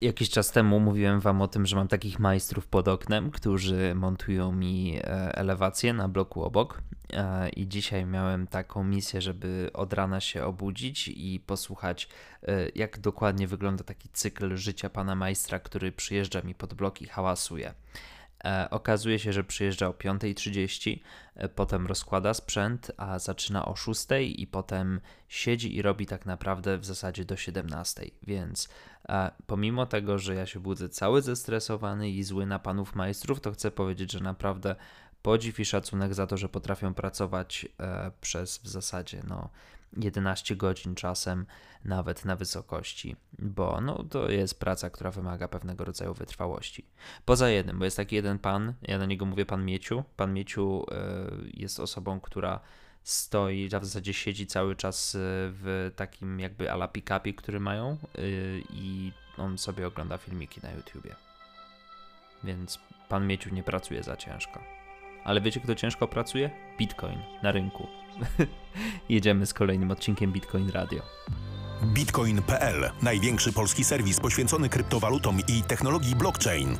Jakiś czas temu mówiłem wam o tym, że mam takich majstrów pod oknem, którzy montują mi e, elewację na bloku obok. E, I dzisiaj miałem taką misję, żeby od rana się obudzić i posłuchać, e, jak dokładnie wygląda taki cykl życia pana majstra, który przyjeżdża mi pod blok i hałasuje. E, okazuje się, że przyjeżdża o 5.30, e, potem rozkłada sprzęt, a zaczyna o 6.00 i potem siedzi i robi tak naprawdę w zasadzie do 17.00. Więc e, pomimo tego, że ja się budzę cały zestresowany i zły na panów majstrów, to chcę powiedzieć, że naprawdę podziw i szacunek za to, że potrafią pracować e, przez w zasadzie no 11 godzin czasem, nawet na wysokości, bo no, to jest praca, która wymaga pewnego rodzaju wytrwałości. Poza jednym, bo jest taki jeden pan, ja na niego mówię pan Mieciu. Pan Mieciu y, jest osobą, która stoi, a w zasadzie siedzi cały czas e, w takim jakby ala pick-upie, który mają i on sobie ogląda filmiki na YouTubie. Więc pan Mieciu nie pracuje za ciężko. Ale wiecie, kto ciężko pracuje? Bitcoin na rynku. Jedziemy z kolejnym odcinkiem Bitcoin Radio. Bitcoin.pl największy polski serwis poświęcony kryptowalutom i technologii blockchain.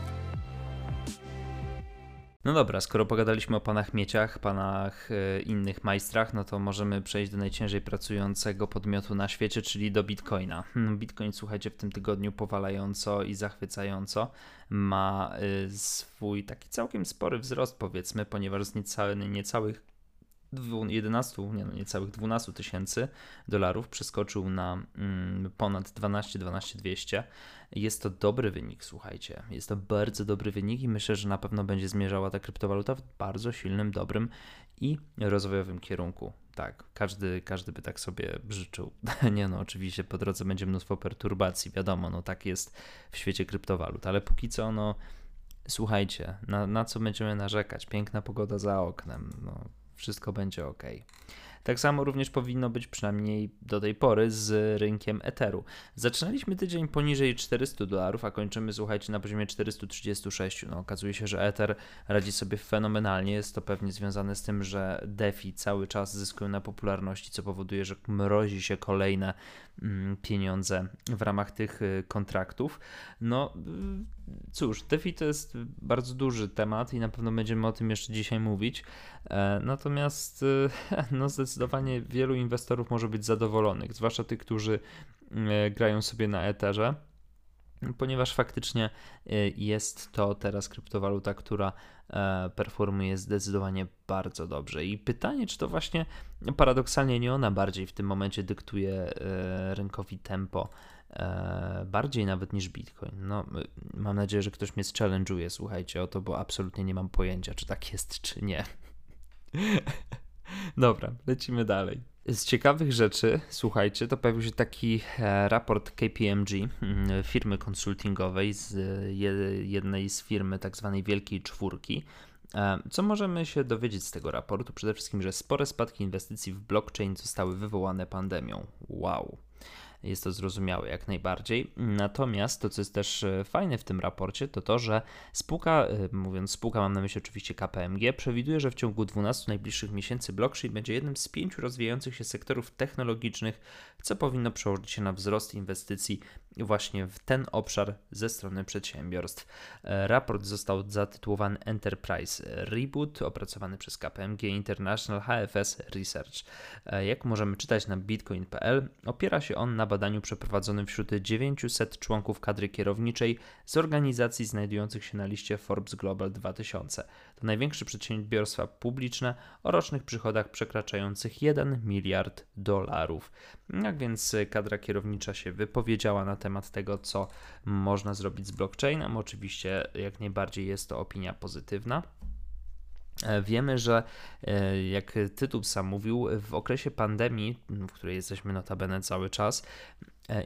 No dobra, skoro pogadaliśmy o panach mieciach, panach e, innych majstrach, no to możemy przejść do najciężej pracującego podmiotu na świecie, czyli do Bitcoina. Hmm, Bitcoin, słuchajcie, w tym tygodniu powalająco i zachwycająco ma e, swój taki całkiem spory wzrost, powiedzmy, ponieważ z niecałe, niecałych 11, nie no, niecałych 12 tysięcy dolarów przeskoczył na mm, ponad 12, 12 200. Jest to dobry wynik, słuchajcie. Jest to bardzo dobry wynik i myślę, że na pewno będzie zmierzała ta kryptowaluta w bardzo silnym, dobrym i rozwojowym kierunku. Tak, każdy, każdy by tak sobie życzył. nie no, oczywiście po drodze będzie mnóstwo perturbacji, wiadomo, no tak jest w świecie kryptowalut, ale póki co, no słuchajcie, na, na co będziemy narzekać? Piękna pogoda za oknem, no wszystko będzie ok. Tak samo również powinno być przynajmniej do tej pory z rynkiem Etheru. Zaczynaliśmy tydzień poniżej 400 dolarów, a kończymy, słuchajcie, na poziomie 436. No, okazuje się, że Ether radzi sobie fenomenalnie. Jest to pewnie związane z tym, że DeFi cały czas zyskują na popularności, co powoduje, że mrozi się kolejne mm, pieniądze w ramach tych y, kontraktów. No y, cóż, DeFi to jest bardzo duży temat i na pewno będziemy o tym jeszcze dzisiaj mówić. E, natomiast y, no zdecydowanie wielu inwestorów może być zadowolonych, zwłaszcza tych, którzy e, grają sobie na Etherze, ponieważ faktycznie e, jest to teraz kryptowaluta, która e, performuje zdecydowanie bardzo dobrze. I pytanie, czy to właśnie paradoksalnie nie ona bardziej w tym momencie dyktuje rynkowi tempo, bardziej nawet niż Bitcoin. No, mam nadzieję, że ktoś mnie challenge'uje, słuchajcie o to, bo absolutnie nie mam pojęcia, czy tak jest, czy nie. Dobra, lecimy dalej. Z ciekawych rzeczy, słuchajcie, to pojawił się taki e, raport KPMG, mm, firmy konsultingowej z jednej z firmy tak zwanej Wielkiej Czwórki. E, co możemy się dowiedzieć z tego raportu? Przede wszystkim, że spore spadki inwestycji w blockchain zostały wywołane pandemią. Wow. Jest to zrozumiałe jak najbardziej. Natomiast to, co jest też e, fajne w tym raporcie, to to, że spółka, e, mówiąc spółka, mam na myśli oczywiście KPMG, przewiduje, że w ciągu 12 najbliższych miesięcy blockchain będzie jednym z pięciu rozwijających się sektorów technologicznych, co powinno przełożyć się na wzrost inwestycji właśnie w ten obszar ze strony przedsiębiorstw. E, raport został zatytułowany Enterprise Reboot, opracowany przez KPMG International HFS Research. Jak możemy czytać na bitcoin.pl, opiera się on na badaniu przeprowadzonym wśród 900 członków kadry kierowniczej z organizacji znajdujących się na liście Forbes Global 2000. To największe przedsiębiorstwa publiczne o rocznych przychodach przekraczających 1 miliard dolarów. Jak więc kadra kierownicza się wypowiedziała na temat tego, co można zrobić z blockchainem? Oczywiście, jak najbardziej jest to opinia pozytywna. E, wiemy, że e, jak tytuł sam mówił, w okresie pandemii, w której jesteśmy notabene cały czas,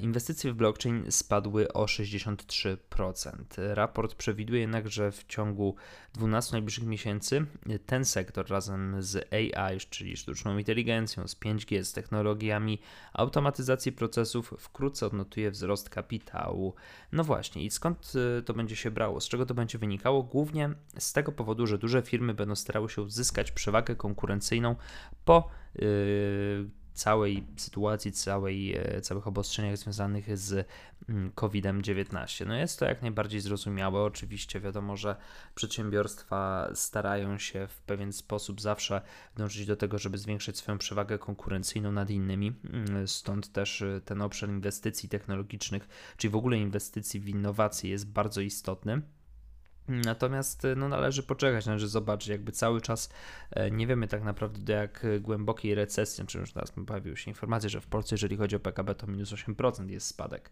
inwestycje w blockchain spadły o 63%. Raport przewiduje jednak, że w ciągu 12 najbliższych miesięcy ten sektor razem z AI, czyli sztuczną inteligencją, z 5G, z technologiami automatyzacji procesów wkrótce odnotuje wzrost kapitału. No właśnie, i skąd e, to będzie się brało? Z czego to będzie wynikało? Głównie z tego powodu, że duże firmy będą starały się uzyskać przewagę konkurencyjną po yy, całej sytuacji, całej, e, całych obostrzeniach związanych z mm, COVID-19. No jest to jak najbardziej zrozumiałe. Oczywiście wiadomo, że przedsiębiorstwa starają się w pewien sposób zawsze dążyć do tego, żeby zwiększyć swoją przewagę konkurencyjną nad innymi. Mm, stąd też e, ten obszar inwestycji technologicznych, czyli w ogóle inwestycji w innowacje jest bardzo istotny. Natomiast no, należy poczekać, należy zobaczyć, jakby cały czas e, nie wiemy tak naprawdę do jak głębokiej recesji, czy już teraz pojawiły się informacje, że w Polsce, jeżeli chodzi o PKB, to minus 8% jest spadek.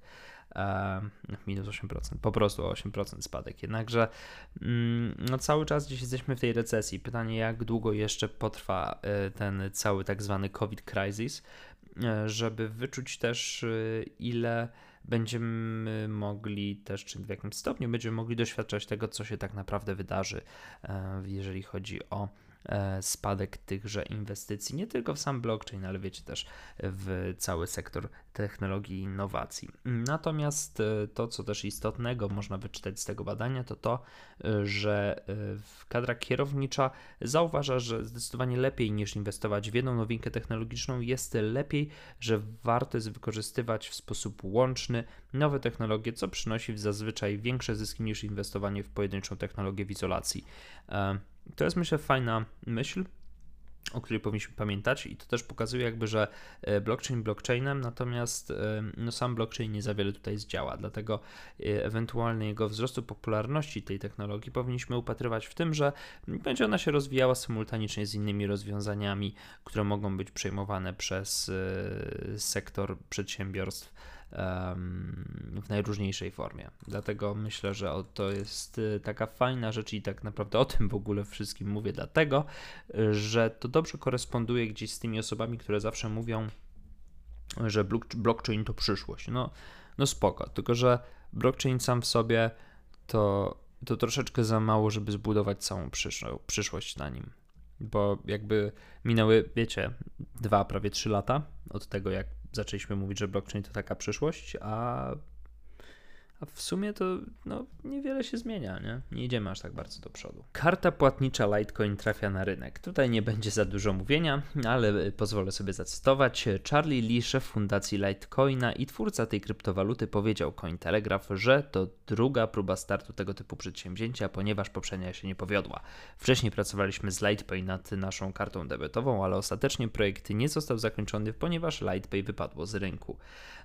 E, minus 8%, po prostu 8% spadek. Jednakże mm, no, cały czas gdzieś jesteśmy w tej recesji. Pytanie, jak długo jeszcze potrwa e, ten cały tak zwany COVID crisis, e, żeby wyczuć też ile będziemy mogli też, czy w jakimś stopniu będziemy mogli doświadczać tego, co się tak naprawdę wydarzy, e, jeżeli chodzi o spadek tychże inwestycji, nie tylko w sam blockchain, ale wiecie też w cały sektor technologii i innowacji. Natomiast e, to, co też istotnego można wyczytać z tego badania, to to, e, że kadra kierownicza zauważa, że zdecydowanie lepiej niż inwestować w jedną nowinkę technologiczną, jest lepiej, że warto jest wykorzystywać w sposób łączny nowe technologie, co przynosi zazwyczaj większe zyski niż inwestowanie w pojedynczą technologię w izolacji. To jest myślę fajna myśl, o której powinniśmy pamiętać i to też pokazuje jakby, że e, blockchain blockchainem, natomiast e, no, sam blockchain nie za wiele tutaj zdziała, dlatego e, ewentualnego wzrostu popularności tej technologii powinniśmy upatrywać w tym, że będzie ona się rozwijała symultanicznie z innymi rozwiązaniami, które mogą być przejmowane przez sektor przedsiębiorstw w najróżniejszej formie. Dlatego myślę, że to jest y, taka fajna rzecz i tak naprawdę o tym w ogóle wszystkim mówię, dlatego, że to dobrze koresponduje gdzieś z tymi osobami, które zawsze mówią, że blockchain to przyszłość. No, no spoko, tylko że blockchain sam w sobie to, to troszeczkę za mało, żeby zbudować całą przyszłość na nim. Bo jakby minęły, wiecie, dwa, prawie trzy lata od tego, jak zaczęliśmy mówić, że blockchain to taka przyszłość, a a w sumie to no, niewiele się zmienia, nie? Nie idziemy aż tak bardzo do przodu. Karta płatnicza Litecoin trafia na rynek. Tutaj nie będzie za dużo mówienia, ale pozwolę sobie zacytować. Charlie Lee, szef fundacji Litecoina i twórca tej kryptowaluty powiedział Cointelegraph, że to druga próba startu tego typu przedsięwzięcia, ponieważ poprzednia się nie powiodła. Wcześniej pracowaliśmy z LitePay nad naszą kartą debetową, ale ostatecznie projekt nie został zakończony, ponieważ LitePay wypadło z rynku.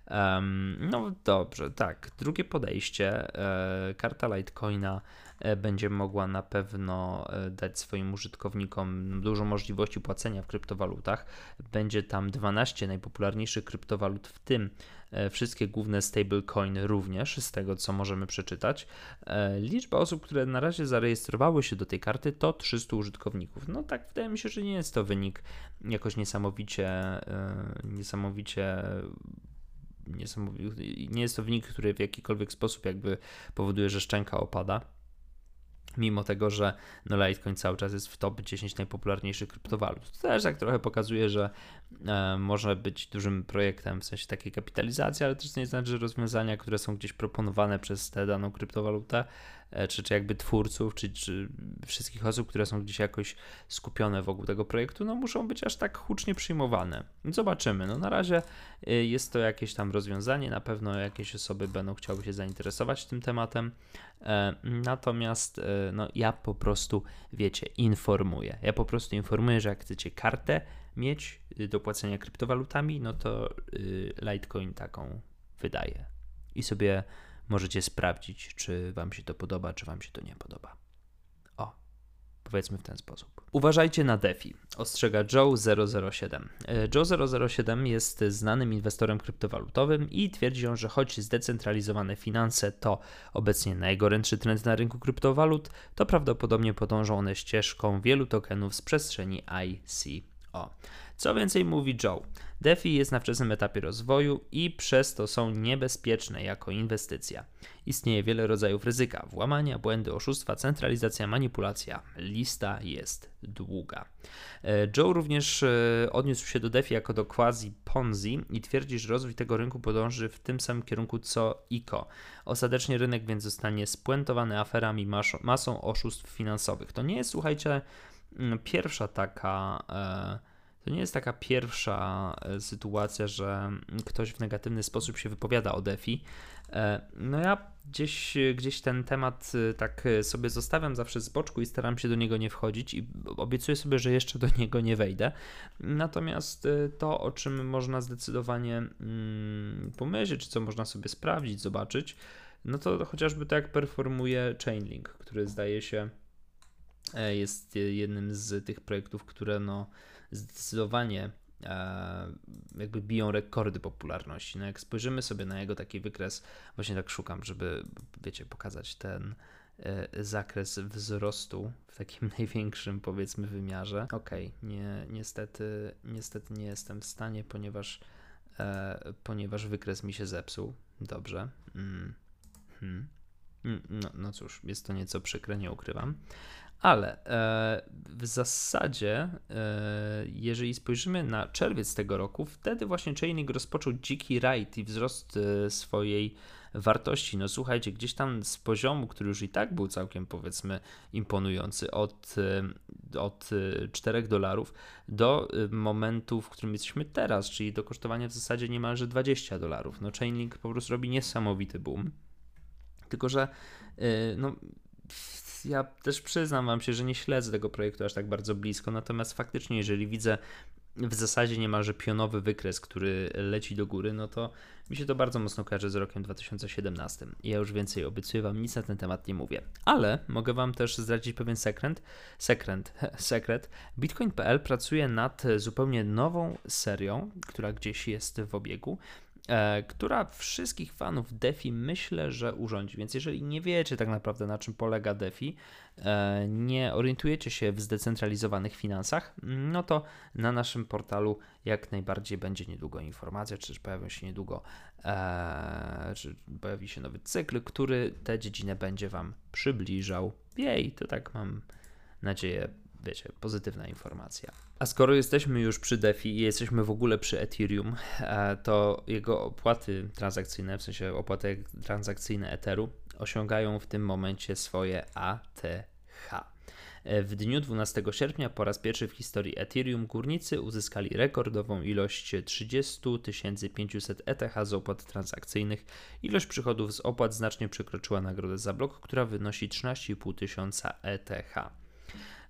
Um, no dobrze, tak. Drugie podejście. E, karta Litecoina e, będzie mogła na pewno e, dać swoim użytkownikom dużo możliwości płacenia w kryptowalutach. Będzie tam 12 najpopularniejszych kryptowalut, w tym wszystkie główne stablecoiny również, z tego co możemy przeczytać. Liczba osób, które na razie zarejestrowały się do tej karty to 300 użytkowników. No tak, wydaje mi się, że nie jest to wynik jakoś niesamowicie, niesamowicie nie jest to wynik, który w jakikolwiek sposób jakby powoduje, że szczęka opada. Mimo tego, że no Litecoin cały czas jest w top 10 najpopularniejszych kryptowalut. To też tak trochę pokazuje, że e, może być dużym projektem w sensie takiej kapitalizacji, ale też nie znaczy, że rozwiązania, które są gdzieś proponowane przez tę daną kryptowalutę, czy, czy jakby twórców, czy, czy wszystkich osób, które są gdzieś jakoś skupione wokół tego projektu, no muszą być aż tak hucznie przyjmowane. Zobaczymy. No na razie e, jest to jakieś tam rozwiązanie, na pewno jakieś osoby będą chciały się zainteresować tym tematem. E, natomiast no, ja po prostu, wiecie, informuję. Ja po prostu informuję, że jak chcecie kartę mieć do płacenia kryptowalutami, no to Litecoin taką wydaje. I sobie możecie sprawdzić, czy Wam się to podoba, czy Wam się to nie podoba. O, powiedzmy w ten sposób. Uważajcie na DeFi, ostrzega Joe007. E, Joe007 jest znanym inwestorem kryptowalutowym i twierdzi on, że choć zdecentralizowane finanse to obecnie najgorętszy trend na rynku kryptowalut, to prawdopodobnie podążą one ścieżką wielu tokenów z przestrzeni ICO. Co więcej mówi Joe, DeFi jest na wczesnym etapie rozwoju i przez to są niebezpieczne jako inwestycja. Istnieje wiele rodzajów ryzyka: włamania, błędy, oszustwa, centralizacja, manipulacja. Lista jest długa. E, Joe również e, odniósł się do DeFi jako do quasi Ponzi i twierdzi, że rozwój tego rynku podąży w tym samym kierunku co ICO. Ostatecznie rynek więc zostanie spuentowany aferami, masą oszustw finansowych. To nie jest, słuchajcie, pierwsza taka. E, to nie jest taka pierwsza e, sytuacja, że ktoś w negatywny sposób się wypowiada o DeFi. E, no ja gdzieś, gdzieś ten temat tak sobie zostawiam zawsze z boczku i staram się do niego nie wchodzić i obiecuję sobie, że jeszcze do niego nie wejdę. Natomiast to, o czym można zdecydowanie mm, pomyśleć, czy co można sobie sprawdzić, zobaczyć, no to chociażby tak performuje Chainlink, który zdaje się e, jest jednym z tych projektów, które no zdecydowanie e, jakby biją rekordy popularności. No jak spojrzymy sobie na jego taki wykres, właśnie tak szukam, żeby, wiecie, pokazać ten e, zakres wzrostu w takim największym, powiedzmy, wymiarze. Okej, okay, nie, niestety, niestety nie jestem w stanie, ponieważ, ponieważ wykres mi się zepsuł. Dobrze. Mm. Hmm. Mm, no, no cóż, jest to nieco przykre, nie ukrywam. Ale e, w zasadzie, e, jeżeli spojrzymy na czerwiec tego roku, wtedy właśnie Chainlink rozpoczął dziki rajd i wzrost e, swojej wartości. No słuchajcie, gdzieś tam z poziomu, który już i tak był całkiem powiedzmy imponujący, od, od 4 e, dolarów do momentu, w którym jesteśmy teraz, czyli do kosztowania w zasadzie niemalże 20 dolarów. No Chainlink po prostu robi niesamowity boom. Tylko, że no, ja też przyznam wam się, że nie śledzę tego projektu aż tak bardzo blisko, natomiast faktycznie, jeżeli widzę w zasadzie niemalże pionowy wykres, który leci do góry, no to mi się to bardzo mocno kojarzy z rokiem 2017. Ja już więcej obiecuję wam, nic na ten temat nie mówię. Ale mogę wam też zdradzić pewien sekret. Sekret. sekret. Bitcoin.pl pracuje nad zupełnie nową serią, która gdzieś jest w obiegu która wszystkich fanów DeFi myślę, że urządzi. Więc jeżeli nie wiecie tak naprawdę na czym polega DeFi, e, nie orientujecie się w zdecentralizowanych finansach, no to na naszym portalu jak najbardziej będzie niedługo informacja, czy pojawią się niedługo, e, czy pojawi się nowy cykl, który tę dziedzinę będzie Wam przybliżał. Jej, to tak mam nadzieję wiecie, pozytywna informacja. A skoro jesteśmy już przy DeFi i jesteśmy w ogóle przy Ethereum, e, to jego opłaty transakcyjne, w sensie opłaty transakcyjne Etheru, osiągają w tym momencie swoje ATH. E, w dniu 12 sierpnia po raz pierwszy w historii Ethereum górnicy uzyskali rekordową ilość 30 500 ETH z opłat transakcyjnych. Ilość przychodów z opłat znacznie przekroczyła nagrodę za blok, która wynosi 13,5 tysiąca ETH.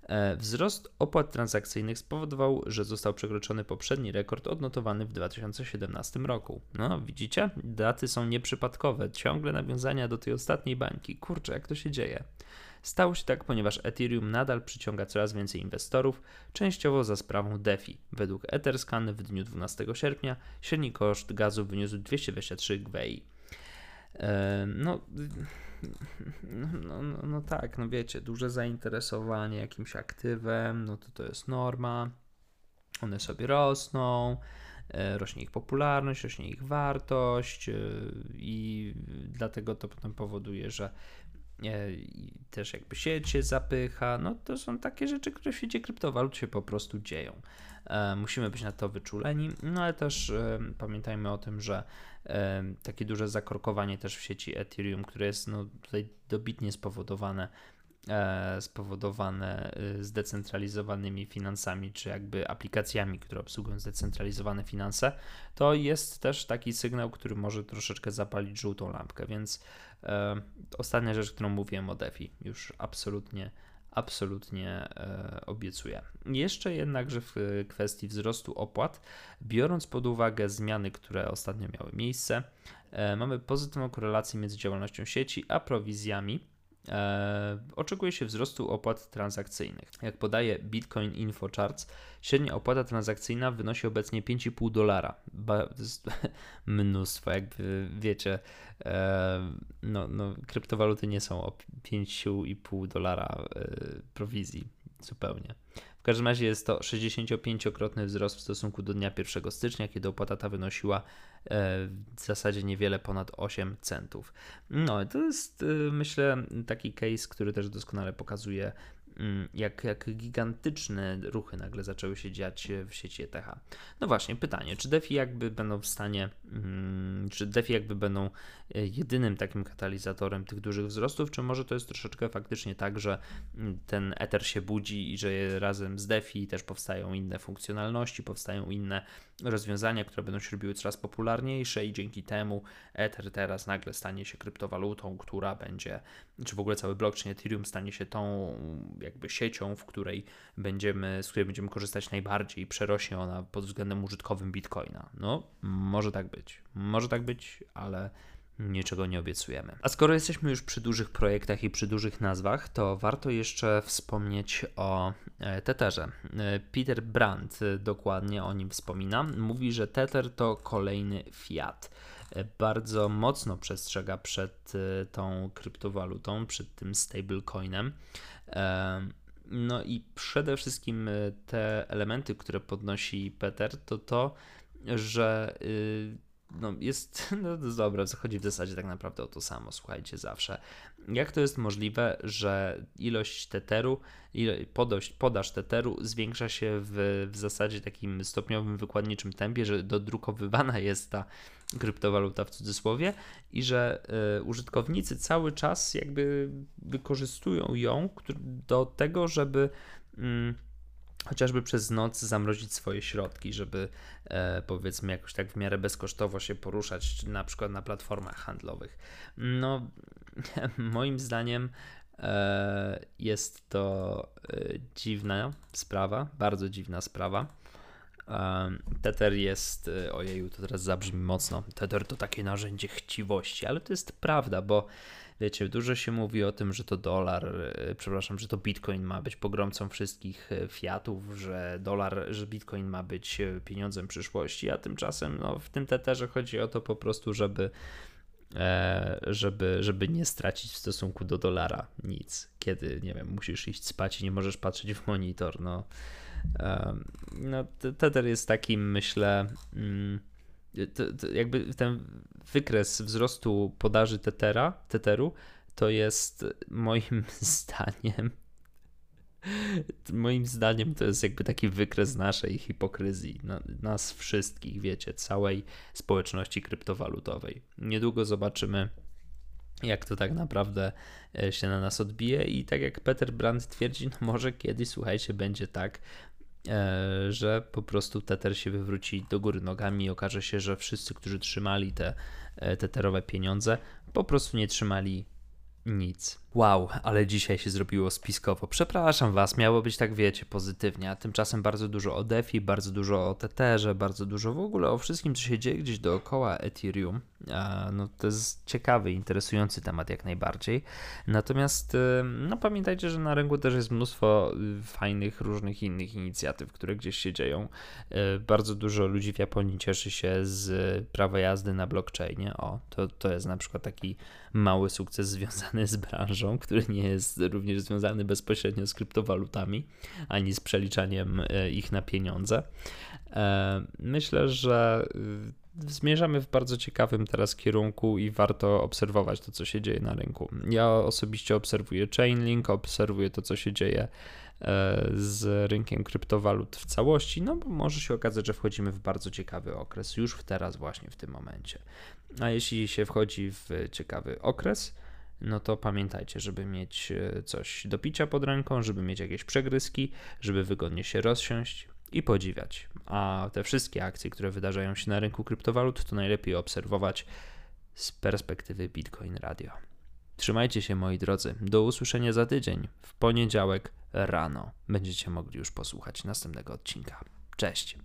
E, wzrost opłat transakcyjnych spowodował, że został przekroczony poprzedni rekord odnotowany w 2017 roku. No, widzicie? Daty są nieprzypadkowe, ciągle nawiązania do tej ostatniej bańki. Kurczę, jak to się dzieje? Stało się tak, ponieważ Ethereum nadal przyciąga coraz więcej inwestorów, częściowo za sprawą DeFi. Według Etherscan w dniu 12 sierpnia średni koszt gazu wyniósł 223 GWI. E, no, no, no, no, tak, no wiecie, duże zainteresowanie jakimś aktywem, no to to jest norma. One sobie rosną, e, rośnie ich popularność, rośnie ich wartość e, i dlatego to potem powoduje, że też jakby sieć się zapycha. No to są takie rzeczy, które w świecie kryptowalut się po prostu dzieją. Musimy być na to wyczuleni, no ale też pamiętajmy o tym, że takie duże zakorkowanie też w sieci Ethereum, które jest no, tutaj dobitnie spowodowane e, spowodowane y, zdecentralizowanymi finansami, czy jakby aplikacjami, które obsługują zdecentralizowane finanse, to jest też taki sygnał, który może troszeczkę zapalić żółtą lampkę, więc e, ostatnia rzecz, którą mówiłem o DeFi, już absolutnie absolutnie e, obiecuję. Jeszcze jednakże w kwestii wzrostu opłat, biorąc pod uwagę zmiany, które ostatnio miały miejsce, e, mamy pozytywną korelację między działalnością sieci a prowizjami E, oczekuje się wzrostu opłat transakcyjnych. Jak podaje Bitcoin Info Charts, średnia opłata transakcyjna wynosi obecnie 5,5 dolara. Ba, mnóstwo, jakby wiecie, e, no, no, kryptowaluty nie są o 5,5 dolara e, prowizji zupełnie każdym razie jest to 65-krotny wzrost w stosunku do dnia 1 stycznia, kiedy opłata ta wynosiła e, w zasadzie niewiele ponad 8 centów. No, to jest e, myślę taki case, który też doskonale pokazuje jak, jak gigantyczne ruchy nagle zaczęły się dziać w sieci ETH. No właśnie, pytanie, czy DeFi jakby będą w stanie, mm, czy DeFi jakby będą e, jedynym takim katalizatorem tych dużych wzrostów, czy może to jest troszeczkę faktycznie tak, że mm, ten Ether się budzi i że razem z DeFi też powstają inne funkcjonalności, powstają inne rozwiązania, które będą się robiły coraz popularniejsze i dzięki temu Ether teraz nagle stanie się kryptowalutą, która będzie, czy w ogóle cały blockchain Ethereum stanie się tą jakby siecią, w której będziemy, z której będziemy korzystać najbardziej przerośnie ona pod względem użytkowym Bitcoina. No, może tak być. Może tak być, ale niczego nie obiecujemy. A skoro jesteśmy już przy dużych projektach i przy dużych nazwach, to warto jeszcze wspomnieć o e, Tetherze. E, Peter Brandt dokładnie o nim wspomina. Mówi, że Tether to kolejny fiat. E, bardzo mocno przestrzega przed tą kryptowalutą, przed tym stablecoinem. No i przede wszystkim te elementy, które podnosi Peter, to to, że y, no jest, no dobra, chodzi w zasadzie tak naprawdę o to samo, słuchajcie, zawsze. Jak to jest możliwe, że ilość teteru, podość, podaż teteru zwiększa się w, w zasadzie takim stopniowym, wykładniczym tempie, że dodrukowywana jest ta kryptowaluta w cudzysłowie i że y, użytkownicy cały czas jakby wykorzystują ją do tego, żeby y, chociażby przez noc zamrozić swoje środki, żeby e, powiedzmy jakoś tak w miarę bezkosztowo się poruszać, na przykład na platformach handlowych. No, moim zdaniem e, jest to e, dziwna sprawa, bardzo dziwna sprawa. E, Tether jest, e, ojeju, to teraz zabrzmi mocno, Tether to takie narzędzie chciwości, ale to jest prawda, bo wiecie, dużo się mówi o tym, że to dolar, e, przepraszam, że to bitcoin ma być pogromcą wszystkich e, fiatów, że dolar, że bitcoin ma być e, pieniądzem przyszłości, a tymczasem no, w tym teterze chodzi o to po prostu, żeby żeby, żeby nie stracić w stosunku do dolara nic. Kiedy, nie wiem, musisz iść spać i nie możesz patrzeć w monitor, no. No, Tether jest takim, myślę, mm, to, to jakby ten wykres wzrostu podaży tetera, teteru to jest moim zdaniem moim zdaniem to jest jakby taki wykres naszej hipokryzji, nas wszystkich, wiecie, całej społeczności kryptowalutowej. Niedługo zobaczymy, jak to tak naprawdę e, się na nas odbije i tak jak Peter Brandt twierdzi, no może kiedyś, słuchajcie, będzie tak, że po prostu Tether się wywróci do góry nogami i okaże się, że wszyscy, którzy trzymali te e, teterowe pieniądze, po prostu nie trzymali nic. Wow, ale dzisiaj się zrobiło spiskowo. Przepraszam Was, miało być tak, wiecie, pozytywnie, a tymczasem bardzo dużo o DeFi, bardzo dużo o Tetherze, bardzo dużo w ogóle o wszystkim, co się dzieje gdzieś dookoła Ethereum. No to jest ciekawy, interesujący temat jak najbardziej. Natomiast no pamiętajcie, że na rynku też jest mnóstwo y, fajnych, różnych innych inicjatyw, które gdzieś się dzieją. Y, bardzo dużo ludzi w Japonii cieszy się z prawa jazdy na blockchainie. O, to, to jest na przykład taki mały sukces związany z branżą, który nie jest również związany bezpośrednio z kryptowalutami, ani z przeliczaniem e, ich na pieniądze. E, myślę, że y, zmierzamy w bardzo ciekawym teraz kierunku i warto obserwować to, co się dzieje na rynku. Ja osobiście obserwuję Chainlink, obserwuję to, co się dzieje e, z rynkiem kryptowalut w całości, no bo może się okazać, że wchodzimy w bardzo ciekawy okres już w teraz, właśnie w tym momencie. A jeśli się wchodzi w ciekawy okres, no to pamiętajcie, żeby mieć e, coś do picia pod ręką, żeby mieć jakieś przegryzki, żeby wygodnie się rozsiąść i podziwiać. A te wszystkie akcje, które wydarzają się na rynku kryptowalut, to najlepiej obserwować z perspektywy Bitcoin Radio. Trzymajcie się moi drodzy. Do usłyszenia za tydzień, w poniedziałek rano. Będziecie mogli już posłuchać następnego odcinka. Cześć.